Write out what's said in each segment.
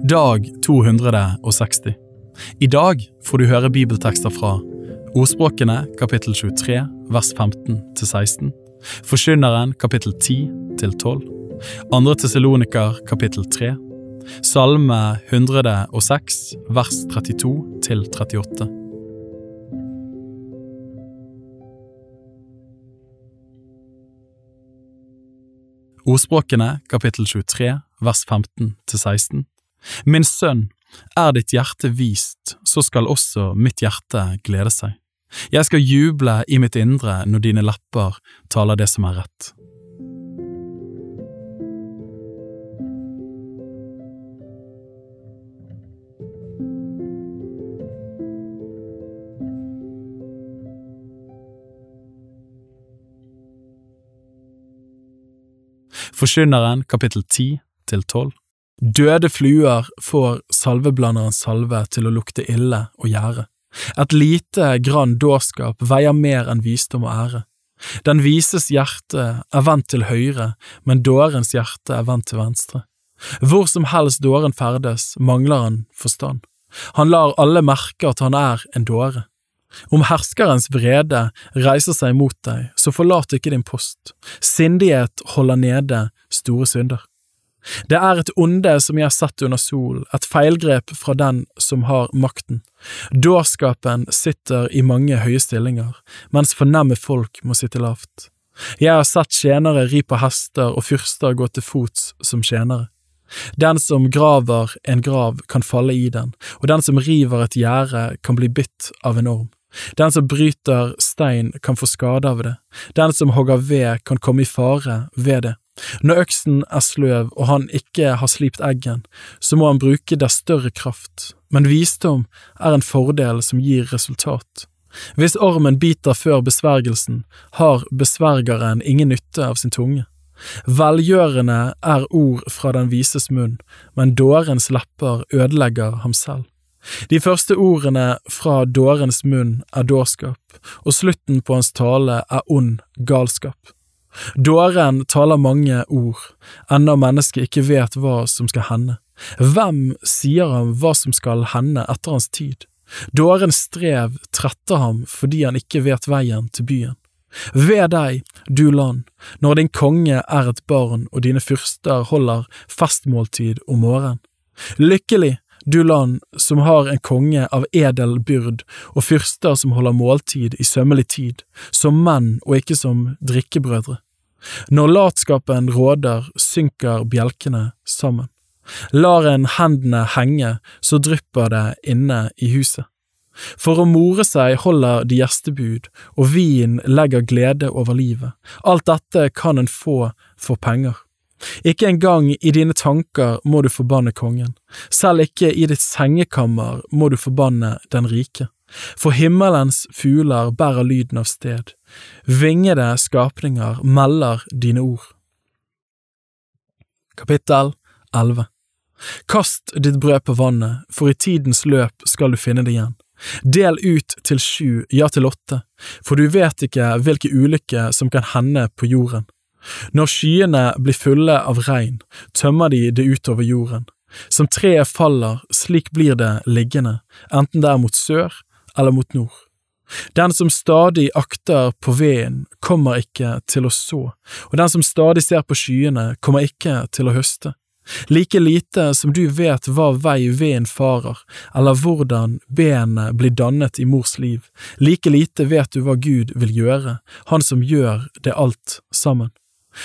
Dag 260. I dag får du høre bibeltekster fra Ordspråkene kapittel 23 vers 15 til 16, Forkynneren kapittel 10 til 12, Andre Tessaloniker kapittel 3, Salme 106 vers 32 til 38. Ordspråkene kapittel 23 vers 15 til 16. Min sønn, er ditt hjerte vist, så skal også mitt hjerte glede seg. Jeg skal juble i mitt indre når dine lepper taler det som er rett. Forkynneren kapittel 10 til 12 Døde fluer får salveblanderens salve til å lukte ille og gjære. Et lite grann dårskap veier mer enn visdom og ære. Den vises hjerte er vendt til høyre, men dårens hjerte er vendt til venstre. Hvor som helst dåren ferdes, mangler han forstand. Han lar alle merke at han er en dåre. Om herskerens vrede reiser seg mot deg, så forlat ikke din post. Sindighet holder nede store synder. Det er et onde som jeg har sett under sol, et feilgrep fra den som har makten. Dårskapen sitter i mange høye stillinger, mens fornemme folk må sitte lavt. Jeg har sett tjenere ri på hester og fyrster gå til fots som tjenere. Den som graver en grav kan falle i den, og den som river et gjerde kan bli bitt av en orm. Den som bryter stein kan få skade av det, den som hogger ved kan komme i fare ved det. Når øksen er sløv og han ikke har slipt eggen, så må han bruke der større kraft, men visdom er en fordel som gir resultat. Hvis ormen biter før besvergelsen, har besvergeren ingen nytte av sin tunge. Velgjørende er ord fra den vises munn, men dårens lepper ødelegger ham selv. De første ordene fra dårens munn er dårskap, og slutten på hans tale er ond galskap. Dåren taler mange ord, enda mennesket ikke vet hva som skal hende. Hvem sier ham hva som skal hende etter hans tid? Dårens strev tretter ham fordi han ikke vet veien til byen. Ved deg, du land, når din konge er et barn og dine fyrster holder festmåltid om morgenen. Lykkelig, du land som har en konge av edel byrd og fyrster som holder måltid i sømmelig tid, som menn og ikke som drikkebrødre. Når latskapen råder, synker bjelkene sammen. Lar en hendene henge, så drypper det inne i huset. For å more seg holder de gjestebud, og vin legger glede over livet. Alt dette kan en få for penger. Ikke engang i dine tanker må du forbanne kongen, selv ikke i ditt sengekammer må du forbanne den rike. For himmelens fugler bærer lyden av sted, vingede skapninger melder dine ord. Kapittel 11 Kast ditt brød på vannet, for i tidens løp skal du finne det igjen. Del ut til sju, ja til åtte, for du vet ikke hvilke ulykker som kan hende på jorden. Når skyene blir fulle av regn, tømmer de det utover jorden. Som treet faller, slik blir det liggende, enten det er mot sør eller mot nord. Den som stadig akter på veden, kommer ikke til å så, og den som stadig ser på skyene, kommer ikke til å høste. Like lite som du vet hva vei veden farer, eller hvordan benet blir dannet i mors liv, like lite vet du hva Gud vil gjøre, Han som gjør det alt sammen.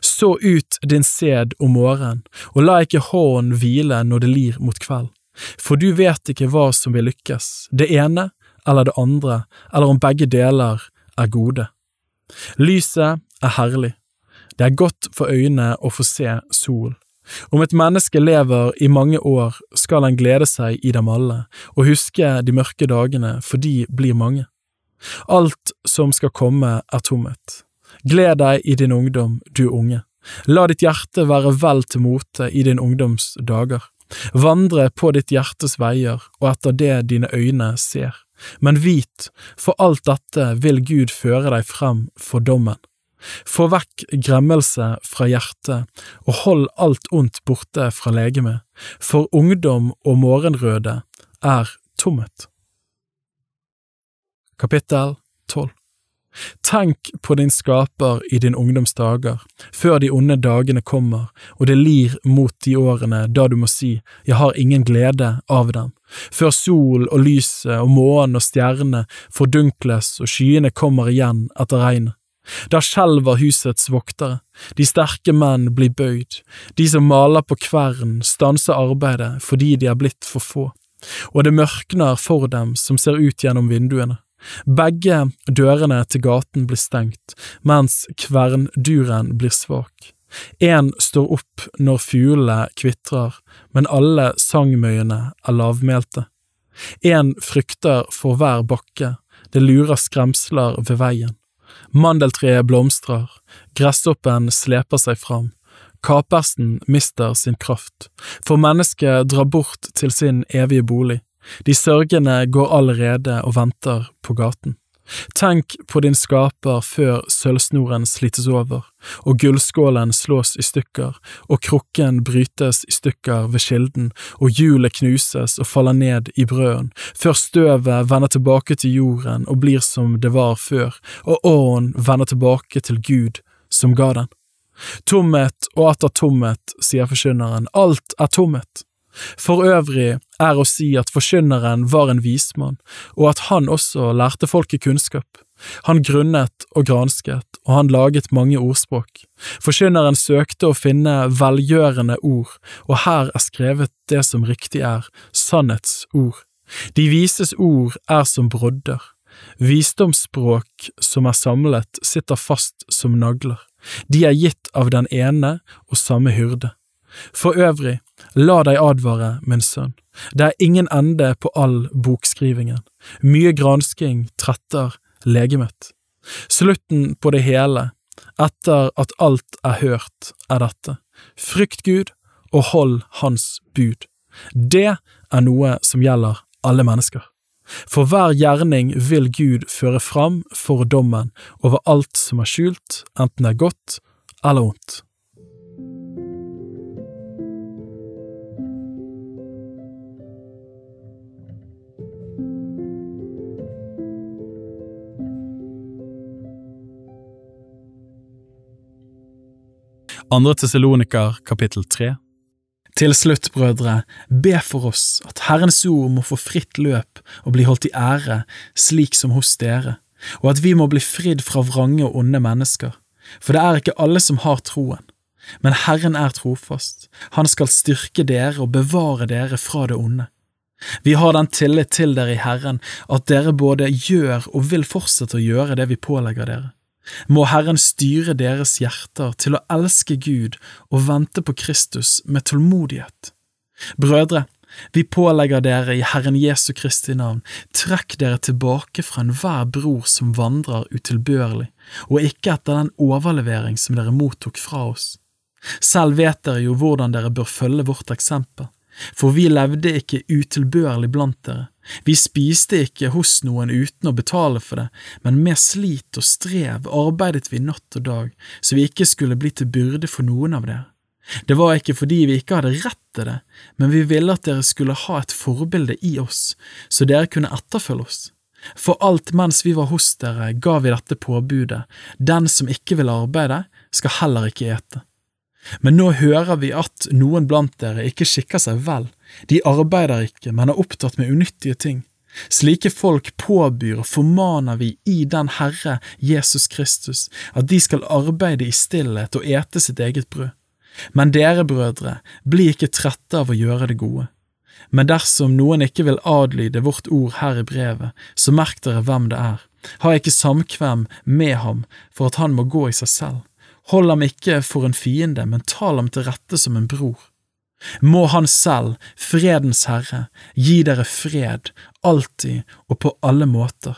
Så ut din sæd om morgenen, og la ikke hånden hvile når det lir mot kveld, for du vet ikke hva som vil lykkes, det ene eller det andre, eller om begge deler er gode. Lyset er herlig, det er godt for øynene å få se sol. Om et menneske lever i mange år, skal han glede seg i dem alle, og huske de mørke dagene, for de blir mange. Alt som skal komme er tomhet. Gled deg i din ungdom, du unge. La ditt hjerte være vel til mote i din ungdoms dager. Vandre på ditt hjertes veier og etter det dine øyne ser. Men vit, for alt dette vil Gud føre deg frem for dommen. Få vekk gremmelse fra hjertet, og hold alt ondt borte fra legemet, for ungdom og morgenrøde er tomhet. Kapittel 12 Tenk på din skaper i din ungdomsdager, før de onde dagene kommer og det lir mot de årene da du må si jeg har ingen glede av dem, før sol og lyset og månen og stjernene fordunkles og skyene kommer igjen etter regnet. Da skjelver husets voktere, de sterke menn blir bøyd, de som maler på kvern stanser arbeidet fordi de er blitt for få, og det mørkner for dem som ser ut gjennom vinduene. Begge dørene til gaten blir stengt, mens kvernduren blir svak. En står opp når fuglene kvitrer, men alle sangmøyene er lavmælte. En frykter for hver bakke, det lurer skremsler ved veien. Mandeltreet blomstrer, gresshoppen sleper seg fram, kapersen mister sin kraft, for mennesket drar bort til sin evige bolig. De sørgende går allerede og venter på gaten. Tenk på din skaper før sølvsnoren slites over, og gullskålen slås i stykker, og krukken brytes i stykker ved kilden, og hjulet knuses og faller ned i brøden, før støvet vender tilbake til jorden og blir som det var før, og åren vender tilbake til Gud som ga den. Tomhet og atter tomhet, sier forkynneren, alt er tomhet. For øvrig er å si at forkynneren var en vismann, og at han også lærte folket kunnskap. Han grunnet og gransket, og han laget mange ordspråk. Forkynneren søkte å finne velgjørende ord, og her er skrevet det som riktig er, sannhetsord. De vises ord er som brodder. Visdomsspråk som er samlet, sitter fast som nagler. De er gitt av den ene og samme hyrde. For øvrig, la deg advare, min sønn, det er ingen ende på all bokskrivingen, mye gransking tretter legemet. Slutten på det hele, etter at alt er hørt, er dette, frykt Gud og hold Hans bud. Det er noe som gjelder alle mennesker. For hver gjerning vil Gud føre fram for dommen over alt som er skjult, enten det er godt eller ondt. Andre Tessaloniker kapittel 3. Til slutt, brødre, be for oss at Herrens ord må få fritt løp og bli holdt i ære, slik som hos dere, og at vi må bli fridd fra vrange og onde mennesker, for det er ikke alle som har troen. Men Herren er trofast, han skal styrke dere og bevare dere fra det onde. Vi har den tillit til dere i Herren at dere både gjør og vil fortsette å gjøre det vi pålegger dere. Må Herren styre deres hjerter til å elske Gud og vente på Kristus med tålmodighet. Brødre, vi pålegger dere i Herren Jesu Kristi navn, trekk dere tilbake fra enhver bror som vandrer utilbørlig, og ikke etter den overlevering som dere mottok fra oss. Selv vet dere jo hvordan dere bør følge vårt eksempel. For vi levde ikke utilbørlig blant dere, vi spiste ikke hos noen uten å betale for det, men med slit og strev arbeidet vi natt og dag, så vi ikke skulle bli til byrde for noen av dere. Det var ikke fordi vi ikke hadde rett til det, men vi ville at dere skulle ha et forbilde i oss, så dere kunne etterfølge oss. For alt mens vi var hos dere, ga vi dette påbudet, den som ikke vil arbeide, skal heller ikke ete. Men nå hører vi at noen blant dere ikke skikker seg vel, de arbeider ikke, men er opptatt med unyttige ting. Slike folk påbyr og formaner vi i den Herre Jesus Kristus, at de skal arbeide i stillhet og ete sitt eget brød. Men dere, brødre, bli ikke trette av å gjøre det gode. Men dersom noen ikke vil adlyde vårt ord her i brevet, så merk dere hvem det er. Ha ikke samkvem med ham for at han må gå i seg selv. Hold ham ikke for en fiende, men tal ham til rette som en bror. Må Han selv, fredens Herre, gi dere fred, alltid og på alle måter.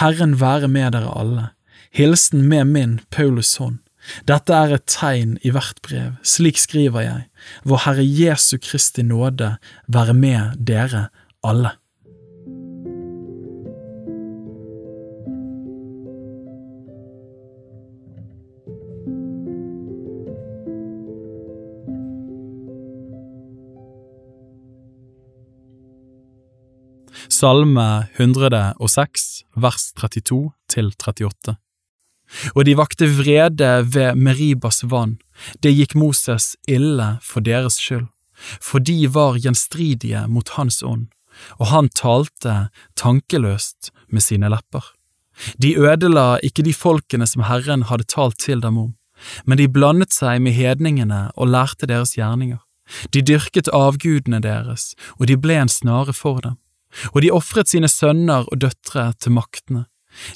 Herren være med dere alle. Hilsen med min Paulus hånd. Dette er et tegn i hvert brev, slik skriver jeg, vår Herre Jesu Kristi nåde være med dere alle. Salme 106, vers 32 til 38. Og de vakte vrede ved Meribas vann, det gikk Moses ille for deres skyld, for de var gjenstridige mot hans ånd, og han talte tankeløst med sine lepper. De ødela ikke de folkene som Herren hadde talt til dem om, men de blandet seg med hedningene og lærte deres gjerninger. De dyrket avgudene deres, og de ble en snare for dem, og de ofret sine sønner og døtre til maktene.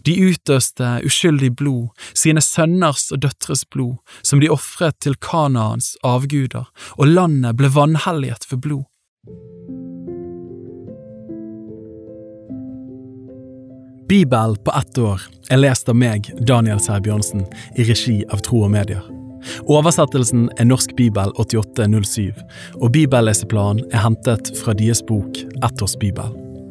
De utøste uskyldig blod, sine sønners og døtres blod, som de ofret til Kanaans avguder, og landet ble vanhelliget for blod. Bibel på ett år er lest av meg, Daniel Sæbjørnsen, i regi av Tro og Medier. Oversettelsen er Norsk bibel 8807, og bibelleseplanen er hentet fra deres bok Ettårsbibel.